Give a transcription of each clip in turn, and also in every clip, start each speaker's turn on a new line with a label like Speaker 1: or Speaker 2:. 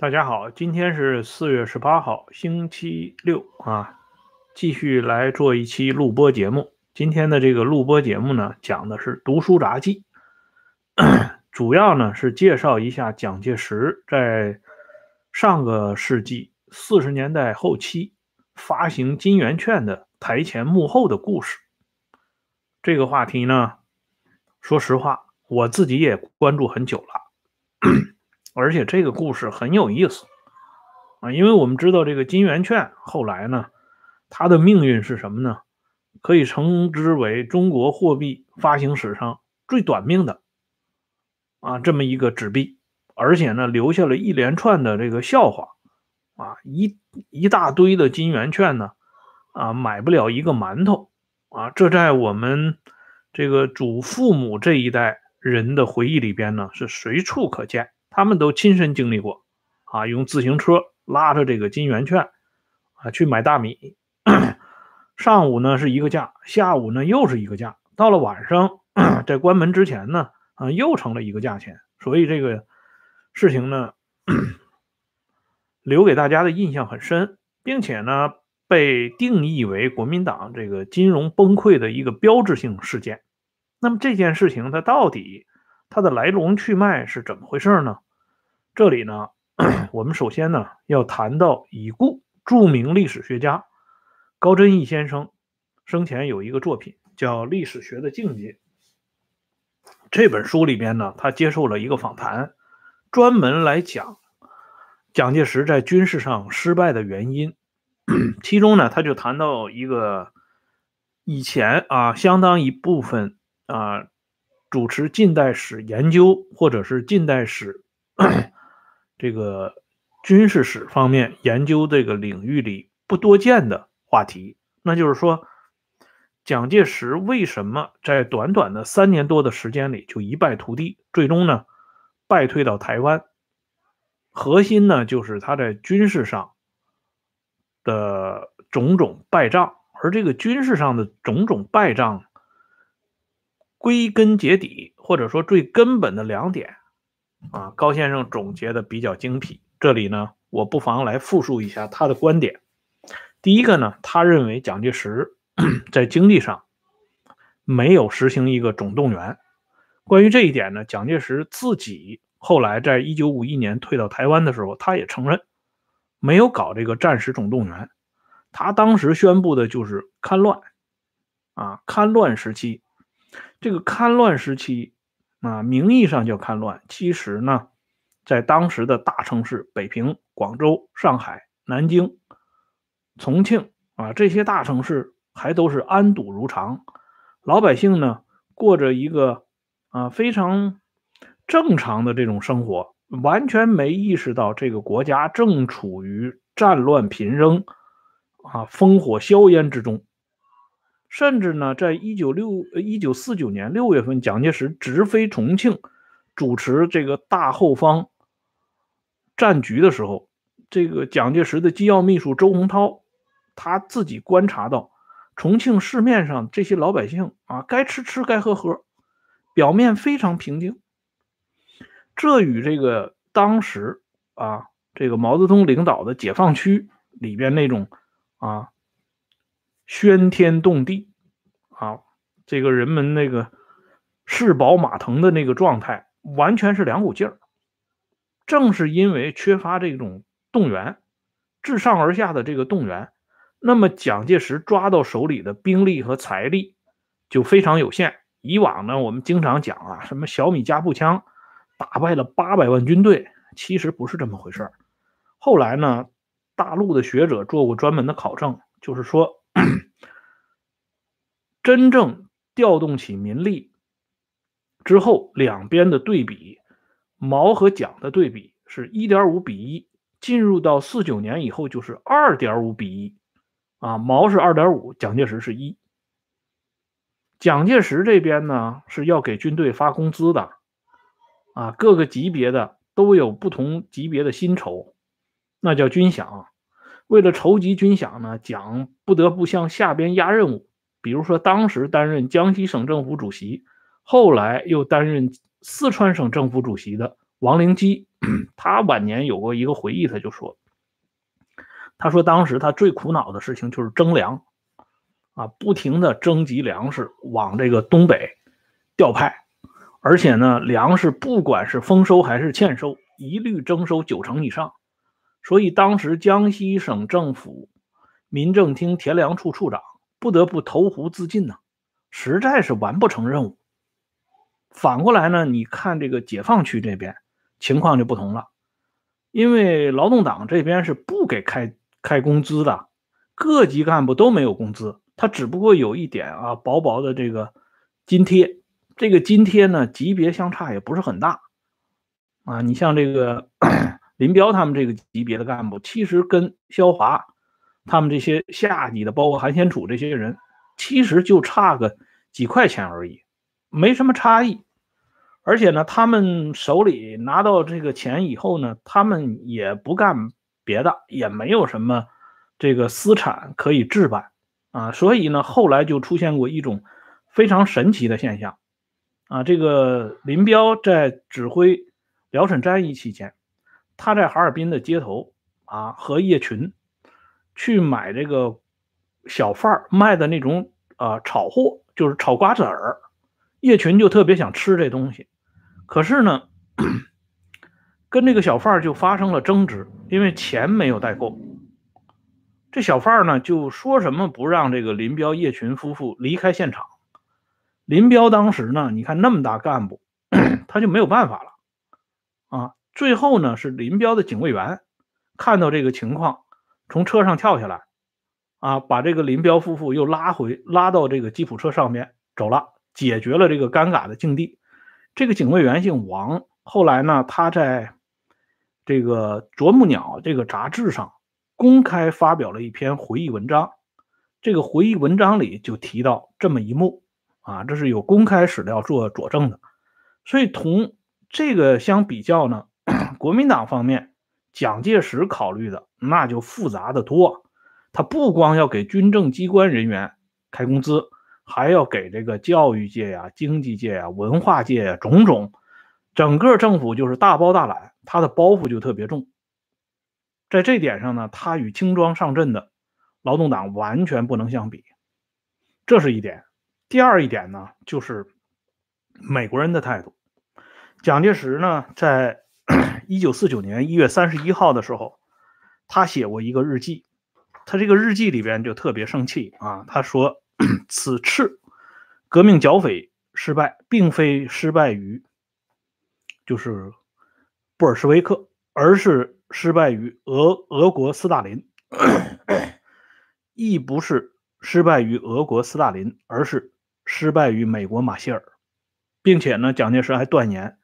Speaker 1: 大家好，今天是四月十八号，星期六啊，继续来做一期录播节目。今天的这个录播节目呢，讲的是《读书札记》，主要呢是介绍一下蒋介石在上个世纪四十年代后期发行金圆券的台前幕后的故事。这个话题呢，说实话，我自己也关注很久了。而且这个故事很有意思啊，因为我们知道这个金圆券后来呢，它的命运是什么呢？可以称之为中国货币发行史上最短命的啊这么一个纸币，而且呢留下了一连串的这个笑话啊，一一大堆的金圆券呢啊买不了一个馒头啊，这在我们这个祖父母这一代人的回忆里边呢是随处可见。他们都亲身经历过，啊，用自行车拉着这个金圆券，啊，去买大米。上午呢是一个价，下午呢又是一个价，到了晚上，在关门之前呢，啊，又成了一个价钱。所以这个事情呢，留给大家的印象很深，并且呢，被定义为国民党这个金融崩溃的一个标志性事件。那么这件事情它到底？它的来龙去脉是怎么回事呢？这里呢，我们首先呢要谈到已故著名历史学家高真义先生生前有一个作品叫《历史学的境界》。这本书里边呢，他接受了一个访谈，专门来讲蒋介石在军事上失败的原因。其中呢，他就谈到一个以前啊，相当一部分啊。主持近代史研究，或者是近代史这个军事史方面研究这个领域里不多见的话题，那就是说，蒋介石为什么在短短的三年多的时间里就一败涂地，最终呢败退到台湾？核心呢就是他在军事上的种种败仗，而这个军事上的种种败仗。归根结底，或者说最根本的两点，啊，高先生总结的比较精辟。这里呢，我不妨来复述一下他的观点。第一个呢，他认为蒋介石 在经济上没有实行一个总动员。关于这一点呢，蒋介石自己后来在一九五一年退到台湾的时候，他也承认没有搞这个战时总动员。他当时宣布的就是戡乱，啊，戡乱时期。这个戡乱时期啊，名义上叫戡乱，其实呢，在当时的大城市北平、广州、上海、南京、重庆啊这些大城市还都是安堵如常，老百姓呢过着一个啊非常正常的这种生活，完全没意识到这个国家正处于战乱频仍啊烽火硝烟之中。甚至呢，在一九六一九四九年六月份，蒋介石直飞重庆，主持这个大后方战局的时候，这个蒋介石的机要秘书周洪涛，他自己观察到，重庆市面上这些老百姓啊，该吃吃，该喝喝，表面非常平静。这与这个当时啊，这个毛泽东领导的解放区里边那种啊。喧天动地，啊，这个人们那个士饱马腾的那个状态，完全是两股劲儿。正是因为缺乏这种动员，自上而下的这个动员，那么蒋介石抓到手里的兵力和财力就非常有限。以往呢，我们经常讲啊，什么小米加步枪打败了八百万军队，其实不是这么回事儿。后来呢，大陆的学者做过专门的考证，就是说。真正调动起民力之后，两边的对比，毛和蒋的对比是一点五比一。进入到四九年以后，就是二点五比一。啊，毛是二点五，蒋介石是一。蒋介石这边呢是要给军队发工资的，啊，各个级别的都有不同级别的薪酬，那叫军饷。为了筹集军饷呢，蒋不得不向下边压任务。比如说，当时担任江西省政府主席，后来又担任四川省政府主席的王灵基 他晚年有过一个回忆，他就说：“他说当时他最苦恼的事情就是征粮，啊，不停的征集粮食往这个东北调派，而且呢，粮食不管是丰收还是欠收，一律征收九成以上。所以当时江西省政府民政厅田粮处处长不得不投湖自尽呐，实在是完不成任务。反过来呢，你看这个解放区这边。”情况就不同了，因为劳动党这边是不给开开工资的，各级干部都没有工资，他只不过有一点啊薄薄的这个津贴，这个津贴呢级别相差也不是很大啊。你像这个 林彪他们这个级别的干部，其实跟肖华他们这些下级的，包括韩先楚这些人，其实就差个几块钱而已，没什么差异。而且呢，他们手里拿到这个钱以后呢，他们也不干别的，也没有什么这个私产可以置办啊，所以呢，后来就出现过一种非常神奇的现象啊。这个林彪在指挥辽沈战役期间，他在哈尔滨的街头啊，和叶群去买这个小贩儿卖的那种啊炒货，就是炒瓜子儿，叶群就特别想吃这东西。可是呢，跟这个小贩儿就发生了争执，因为钱没有带够。这小贩儿呢就说什么不让这个林彪、叶群夫妇离开现场。林彪当时呢，你看那么大干部，他就没有办法了啊。最后呢，是林彪的警卫员看到这个情况，从车上跳下来，啊，把这个林彪夫妇又拉回拉到这个吉普车上面走了，解决了这个尴尬的境地。这个警卫员姓王，后来呢，他在这个《啄木鸟》这个杂志上公开发表了一篇回忆文章。这个回忆文章里就提到这么一幕啊，这是有公开史料做佐证的。所以同这个相比较呢，国民党方面蒋介石考虑的那就复杂的多。他不光要给军政机关人员开工资。还要给这个教育界呀、经济界呀、文化界呀种种，整个政府就是大包大揽，他的包袱就特别重。在这点上呢，他与轻装上阵的劳动党完全不能相比，这是一点。第二一点呢，就是美国人的态度。蒋介石呢，在一九四九年一月三十一号的时候，他写过一个日记，他这个日记里边就特别生气啊，他说。此次革命剿匪失败，并非失败于就是布尔什维克，而是失败于俄俄国斯大林，亦不是失败于俄国斯大林，而是失败于美国马歇尔，并且呢，蒋介石还断言，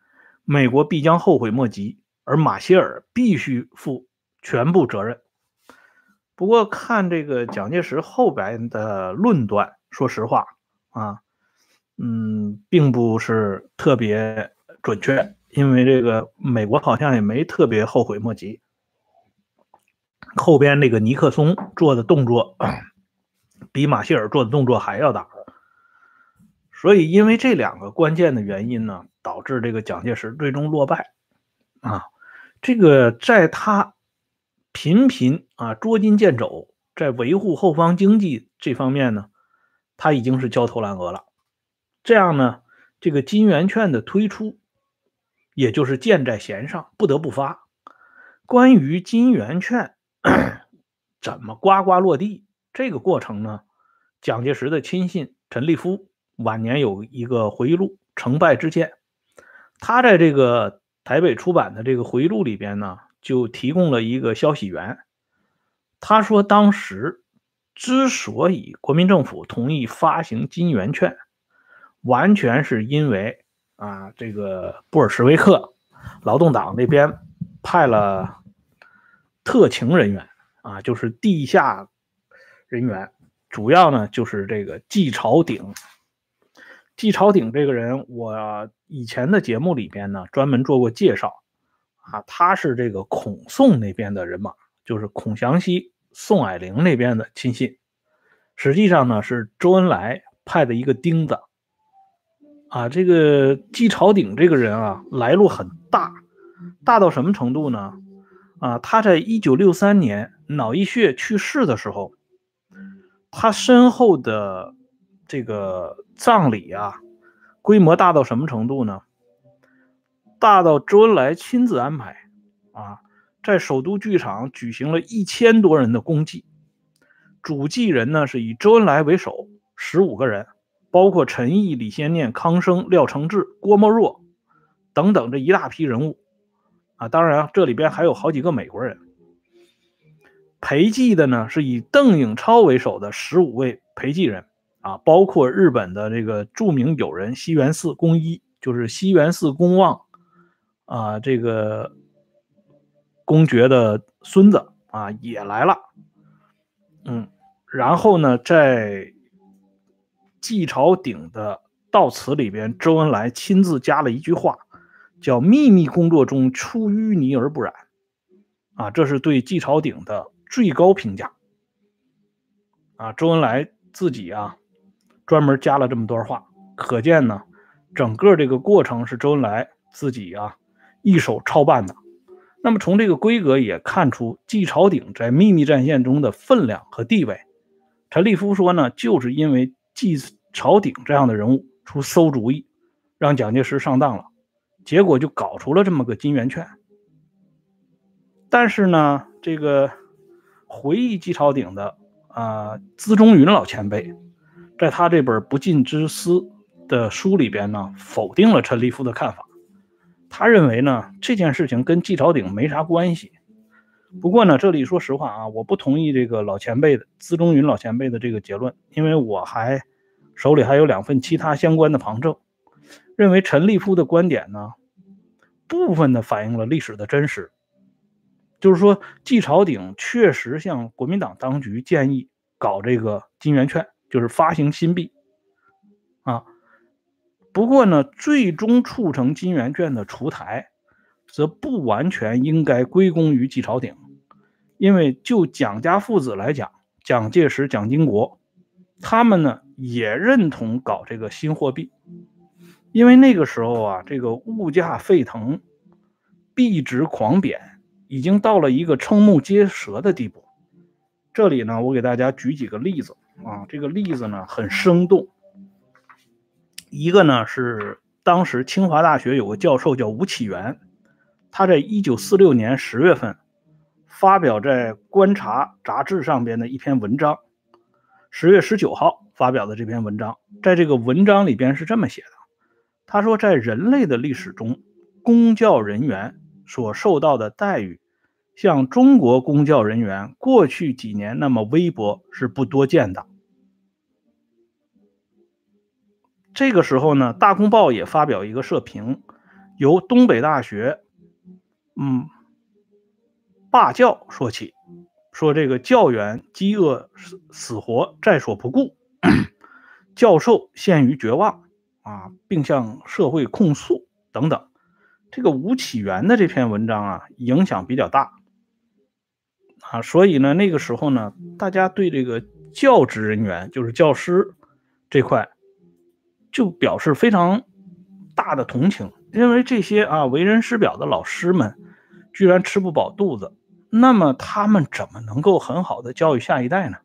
Speaker 1: 美国必将后悔莫及，而马歇尔必须负全部责任。不过看这个蒋介石后边的论断，说实话啊，嗯，并不是特别准确，因为这个美国好像也没特别后悔莫及。后边那个尼克松做的动作，比马歇尔做的动作还要大，所以因为这两个关键的原因呢，导致这个蒋介石最终落败啊。这个在他。频频啊捉襟见肘，在维护后方经济这方面呢，他已经是焦头烂额了。这样呢，这个金圆券的推出，也就是箭在弦上，不得不发。关于金圆券怎么呱呱落地这个过程呢？蒋介石的亲信陈立夫晚年有一个回忆录《成败之剑》，他在这个台北出版的这个回忆录里边呢。就提供了一个消息源，他说，当时之所以国民政府同意发行金圆券，完全是因为啊，这个布尔什维克劳动党那边派了特勤人员啊，就是地下人员，主要呢就是这个季朝鼎。季朝鼎这个人，我以前的节目里边呢专门做过介绍。啊，他是这个孔宋那边的人马，就是孔祥熙、宋霭龄那边的亲信。实际上呢，是周恩来派的一个钉子。啊，这个季朝鼎这个人啊，来路很大。大到什么程度呢？啊，他在一九六三年脑溢血去世的时候，他身后的这个葬礼啊，规模大到什么程度呢？大到周恩来亲自安排啊，在首都剧场举行了一千多人的公祭，主祭人呢是以周恩来为首，十五个人，包括陈毅、李先念、康生、廖承志、郭沫若等等这一大批人物。啊，当然，这里边还有好几个美国人陪祭的呢，是以邓颖超为首的十五位陪祭人啊，包括日本的这个著名友人西园寺公一，就是西园寺公望啊，这个公爵的孙子啊也来了，嗯，然后呢，在季朝鼎的悼词里边，周恩来亲自加了一句话。叫秘密工作中出淤泥而不染，啊，这是对季朝鼎的最高评价。啊，周恩来自己啊，专门加了这么段话，可见呢，整个这个过程是周恩来自己啊一手操办的。那么从这个规格也看出季朝鼎在秘密战线中的分量和地位。陈立夫说呢，就是因为季朝鼎这样的人物出馊主意，让蒋介石上当了。结果就搞出了这么个金圆券，但是呢，这个回忆季朝鼎的啊，资中云老前辈，在他这本《不尽之思》的书里边呢，否定了陈立夫的看法。他认为呢，这件事情跟季朝鼎没啥关系。不过呢，这里说实话啊，我不同意这个老前辈的资中云老前辈的这个结论，因为我还手里还有两份其他相关的旁证。认为陈立夫的观点呢，部分的反映了历史的真实，就是说季朝鼎确实向国民党当局建议搞这个金圆券，就是发行新币啊。不过呢，最终促成金圆券的出台，则不完全应该归功于季朝鼎，因为就蒋家父子来讲，蒋介石、蒋经国，他们呢也认同搞这个新货币。因为那个时候啊，这个物价沸腾，币值狂贬，已经到了一个瞠目结舌的地步。这里呢，我给大家举几个例子啊，这个例子呢很生动。一个呢是当时清华大学有个教授叫吴启元，他在一九四六年十月份发表在《观察》杂志上边的一篇文章，十月十九号发表的这篇文章，在这个文章里边是这么写的。他说，在人类的历史中，公教人员所受到的待遇，像中国公教人员过去几年那么微薄是不多见的。这个时候呢，《大公报》也发表一个社评，由东北大学，嗯，罢教说起，说这个教员饥饿死死活在所不顾，教授陷于绝望。啊，并向社会控诉等等，这个吴启元的这篇文章啊，影响比较大啊，所以呢，那个时候呢，大家对这个教职人员，就是教师这块，就表示非常大的同情，认为这些啊为人师表的老师们，居然吃不饱肚子，那么他们怎么能够很好的教育下一代呢？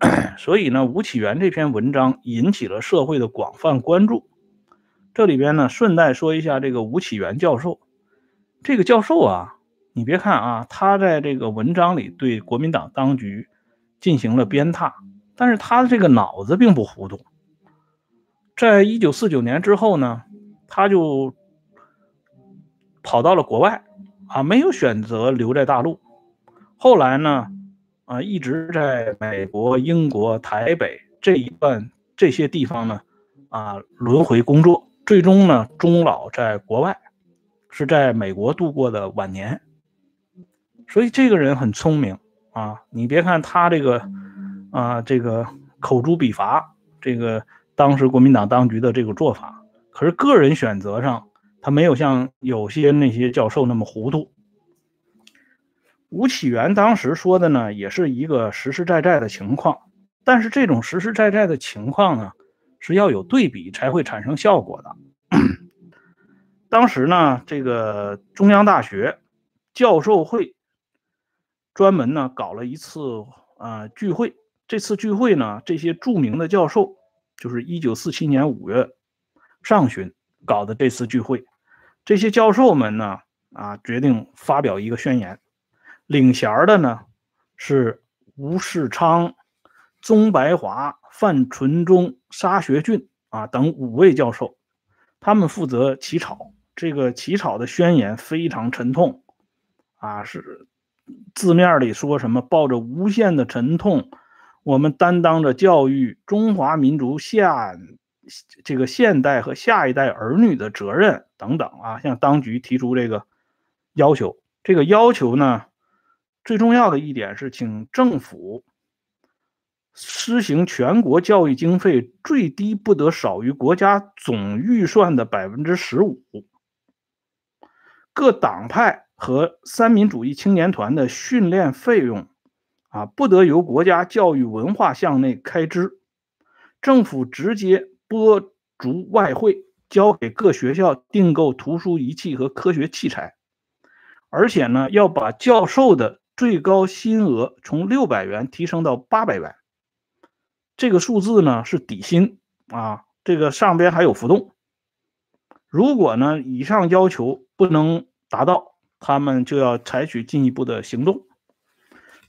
Speaker 1: 所以呢，吴启元这篇文章引起了社会的广泛关注。这里边呢，顺带说一下这个吴启元教授。这个教授啊，你别看啊，他在这个文章里对国民党当局进行了鞭挞，但是他的这个脑子并不糊涂。在一九四九年之后呢，他就跑到了国外啊，没有选择留在大陆。后来呢？啊，一直在美国、英国、台北这一段这些地方呢，啊，轮回工作，最终呢，终老在国外，是在美国度过的晚年。所以这个人很聪明啊，你别看他这个，啊，这个口诛笔伐，这个当时国民党当局的这个做法，可是个人选择上，他没有像有些那些教授那么糊涂。吴启元当时说的呢，也是一个实实在在的情况，但是这种实实在在的情况呢，是要有对比才会产生效果的。
Speaker 2: 当时呢，这个中央大学教授会专门呢搞了一次啊聚会。这次聚会呢，这些著名的教授，就是一九四七年五月上旬搞的这次聚会。这些教授们呢，啊，决定发表一个宣言。领衔的呢是吴世昌、宗白华、范纯忠、沙学俊啊等五位教授，他们负责起草。这个起草的宣言非常沉痛，啊，是字面里说什么抱着无限的沉痛，我们担当着教育中华民族下这个现代和下一代儿女的责任等等啊，向当局提出这个要求。这个要求呢，最重要的一点是，请政府。施行全国教育经费最低不得少于国家总预算的百分之十五。各党派和三民主义青年团的训练费用，啊，不得由国家教育文化项内开支，政府直接拨逐外汇，交给各学校订购图书仪器和科学器材，而且呢，要把教授的最高薪额从六百元提升到八百元。这个数字呢是底薪啊，这个上边还有浮动。如果呢以上要求不能达到，他们就要采取进一步的行动。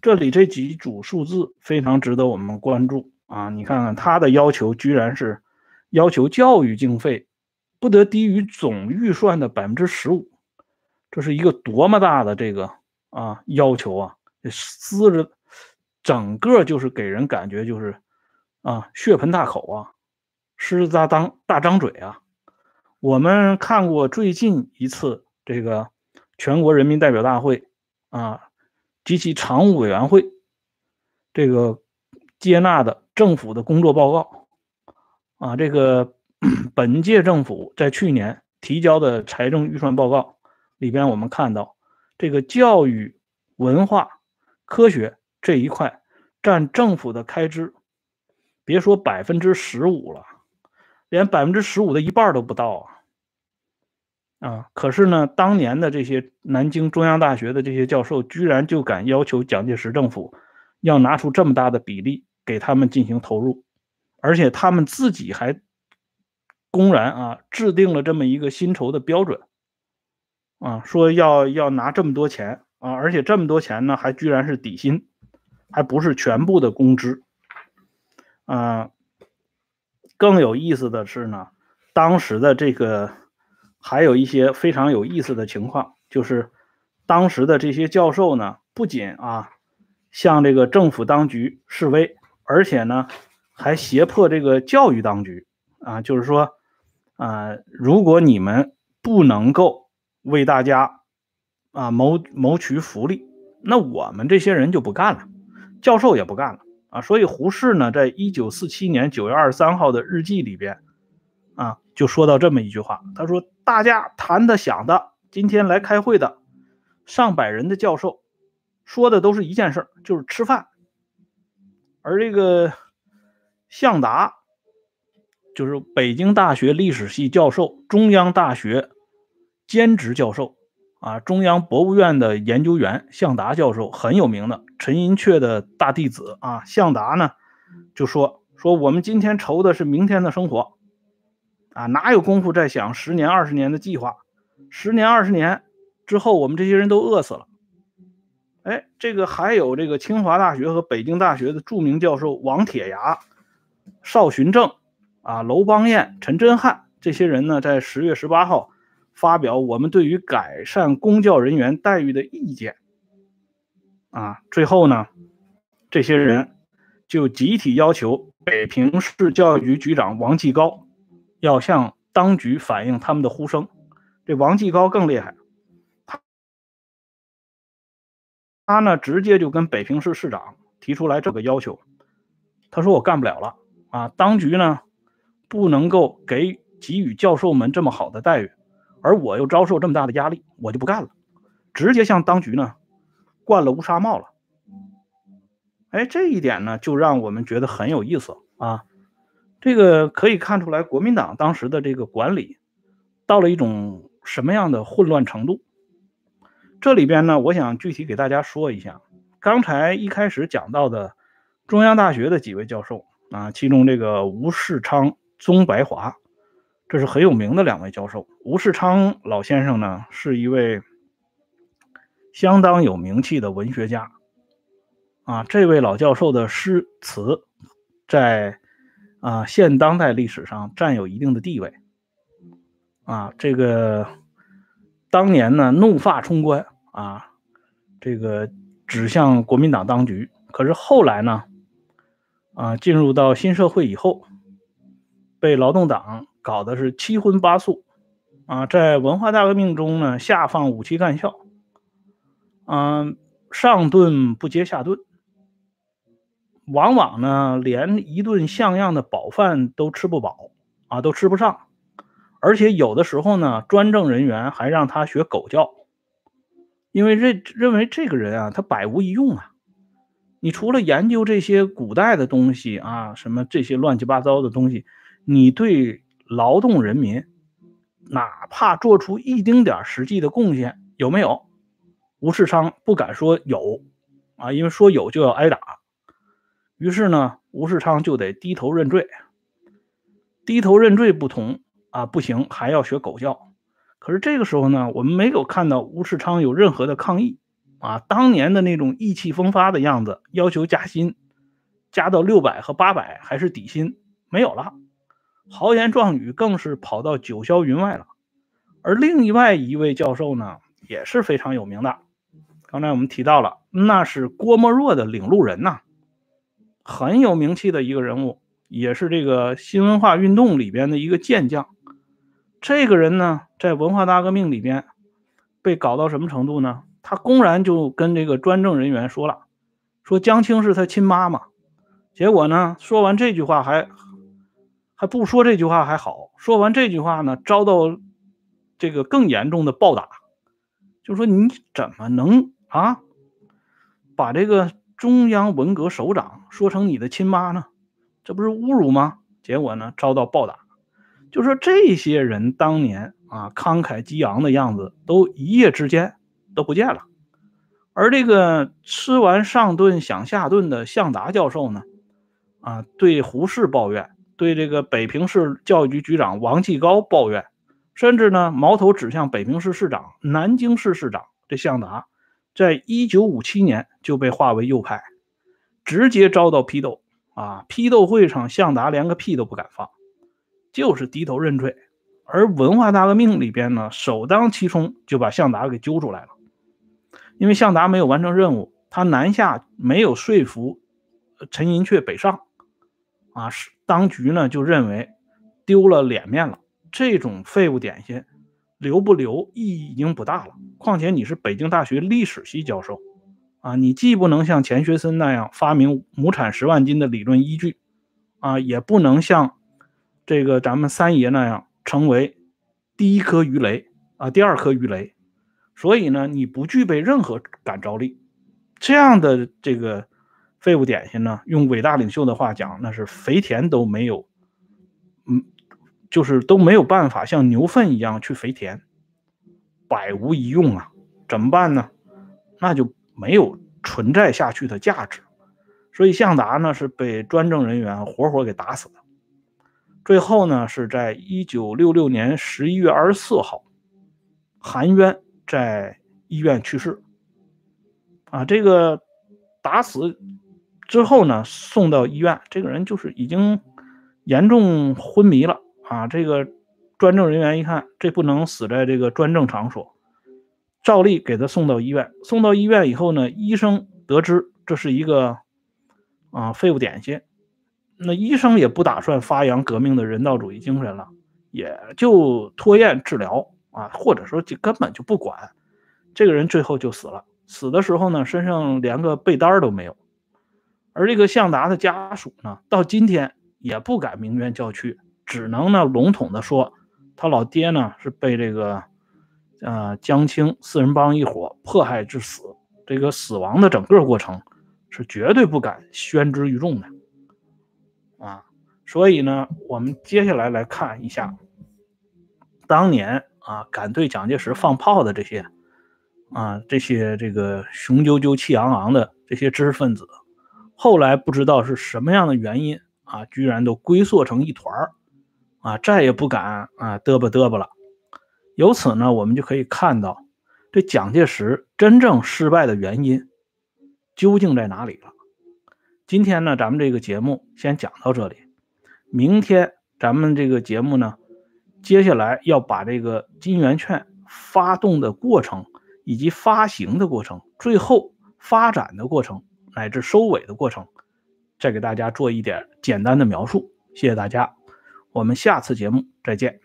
Speaker 2: 这里这几组数字非常值得我们关注啊！你看看他的要求，居然是要求教育经费不得低于总预算的百分之十五，这是一个多么大的这个啊要求啊！撕着整个就是给人感觉就是啊血盆大口啊，狮子大张大张嘴啊！我们看过最近一次这个全国人民代表大会啊及其常务委员会这个接纳的政府的工作报告啊，这个 本届政府在去年提交的财政预算报告里边，我们看到这个教育、文化、科学这一块占政府的开支，别说百分之十五了，连百分之十五的一半都不到啊。啊！可是呢，当年的这些南京中央大学的这些教授，居然就敢要求蒋介石政府要拿出这么大的比例给他们进行投入，而且他们自己还公然啊制定了这么一个薪酬的标准，啊，说要要拿这么多钱啊，而且这么多钱呢，还居然是底薪，还不是全部的工资，啊，更有意思的是呢，当时的这个。还有一些非常有意思的情况，就是当时的这些教授呢，不仅啊向这个政府当局示威，而且呢还胁迫这个教育当局啊，就是说啊，如果你们不能够为大家啊谋谋取福利，那我们这些人就不干了，教授也不干了啊。所以胡适呢，在一九四七年九月二十三号的日记里边啊。就说到这么一句话，他说：“大家谈的想的，今天来开会的上百人的教授，说的都是一件事就是吃饭。而这个向达，就是北京大学历史系教授，中央大学兼职教授，啊，中央博物院的研究员向达教授很有名的，陈寅恪的大弟子啊。向达呢，就说说我们今天愁的是明天的生活。”啊，哪有功夫在想十年、二十年的计划？十年、二十年之后，我们这些人都饿死了。哎，这个还有这个清华大学和北京大学的著名教授王铁牙、邵寻正、啊娄邦彦、陈真汉这些人呢，在十月十八号发表我们对于改善公教人员待遇的意见。啊，最后呢，这些人就集体要求北平市教育局局长王继高。要向当局反映他们的呼声，这王继高更厉害，他他呢直接就跟北平市市长提出来这个要求，他说我干不了了啊，当局呢不能够给给予教授们这么好的待遇，而我又遭受这么大的压力，我就不干了，直接向当局呢灌了乌纱帽了。哎，这一点呢就让我们觉得很有意思啊。这个可以看出来，国民党当时的这个管理到了一种什么样的混乱程度？这里边呢，我想具体给大家说一下。刚才一开始讲到的中央大学的几位教授啊，其中这个吴世昌、宗白华，这是很有名的两位教授。吴世昌老先生呢，是一位相当有名气的文学家啊。这位老教授的诗词在啊现当代历史上占有一定的地位啊。这个当年呢，怒发冲冠啊，这个。指向国民党当局，可是后来呢？啊，进入到新社会以后，被劳动党搞的是七荤八素，啊，在文化大革命中呢，下放武器干校，嗯，上顿不接下顿，往往呢，连一顿像样的饱饭都吃不饱，啊，都吃不上，而且有的时候呢，专政人员还让他学狗叫。因为认认为这个人啊，他百无一用啊！你除了研究这些古代的东西啊，什么这些乱七八糟的东西，你对劳动人民，哪怕做出一丁点实际的贡献，有没有？吴世昌不敢说有啊，因为说有就要挨打。于是呢，吴世昌就得低头认罪。低头认罪不同啊，不行，还要学狗叫。可是这个时候呢，我们没有看到吴世昌有任何的抗议啊，当年的那种意气风发的样子，要求加薪，加到六百和八百还是底薪没有了，豪言壮语更是跑到九霄云外了。而另外一位教授呢，也是非常有名的，刚才我们提到了，那是郭沫若的领路人呐，很有名气的一个人物，也是这个新文化运动里边的一个健将。这个人呢，在文化大革命里边被搞到什么程度呢？他公然就跟这个专政人员说了，说江青是他亲妈妈。结果呢，说完这句话还还不说这句话还好，说完这句话呢，遭到这个更严重的暴打，就说你怎么能啊，把这个中央文革首长说成你的亲妈呢？这不是侮辱吗？结果呢，遭到暴打。就说这些人当年啊慷慨激昂的样子，都一夜之间都不见了。而这个吃完上顿想下顿的向达教授呢，啊对胡适抱怨，对这个北平市教育局局长王继高抱怨，甚至呢矛头指向北平市市长、南京市市长这向达，在一九五七年就被划为右派，直接遭到批斗啊！批斗会上，向达连个屁都不敢放。就是低头认罪，而文化大革命里边呢，首当其冲就把向达给揪出来了，因为向达没有完成任务，他南下没有说服陈寅恪北上，啊，是当局呢就认为丢了脸面了，这种废物点心留不留意义已经不大了。况且你是北京大学历史系教授，啊，你既不能像钱学森那样发明亩产十万斤的理论依据，啊，也不能像。这个咱们三爷那样成为第一颗鱼雷啊，第二颗鱼雷，所以呢，你不具备任何感召力。这样的这个废物点心呢，用伟大领袖的话讲，那是肥田都没有，嗯，就是都没有办法像牛粪一样去肥田，百无一用啊！怎么办呢？那就没有存在下去的价值。所以向达呢是被专政人员活活给打死的。最后呢，是在一九六六年十一月二十四号，韩渊在医院去世。啊，这个打死之后呢，送到医院，这个人就是已经严重昏迷了。啊，这个专政人员一看，这不能死在这个专政场所，照例给他送到医院。送到医院以后呢，医生得知这是一个啊废物点心。那医生也不打算发扬革命的人道主义精神了，也就拖延治疗啊，或者说就根本就不管。这个人最后就死了，死的时候呢，身上连个被单都没有。而这个向达的家属呢，到今天也不敢鸣冤叫屈，只能呢笼统的说，他老爹呢是被这个呃江青四人帮一伙迫害致死，这个死亡的整个过程是绝对不敢宣之于众的。啊，所以呢，我们接下来来看一下，当年啊，敢对蒋介石放炮的这些啊，这些这个雄赳赳气昂昂的这些知识分子，后来不知道是什么样的原因啊，居然都龟缩成一团儿啊，再也不敢啊嘚啵嘚啵了。由此呢，我们就可以看到，这蒋介石真正失败的原因究竟在哪里了。今天呢，咱们这个节目先讲到这里。明天咱们这个节目呢，接下来要把这个金圆券发动的过程，以及发行的过程，最后发展的过程，乃至收尾的过程，再给大家做一点简单的描述。谢谢大家，我们下次节目再见。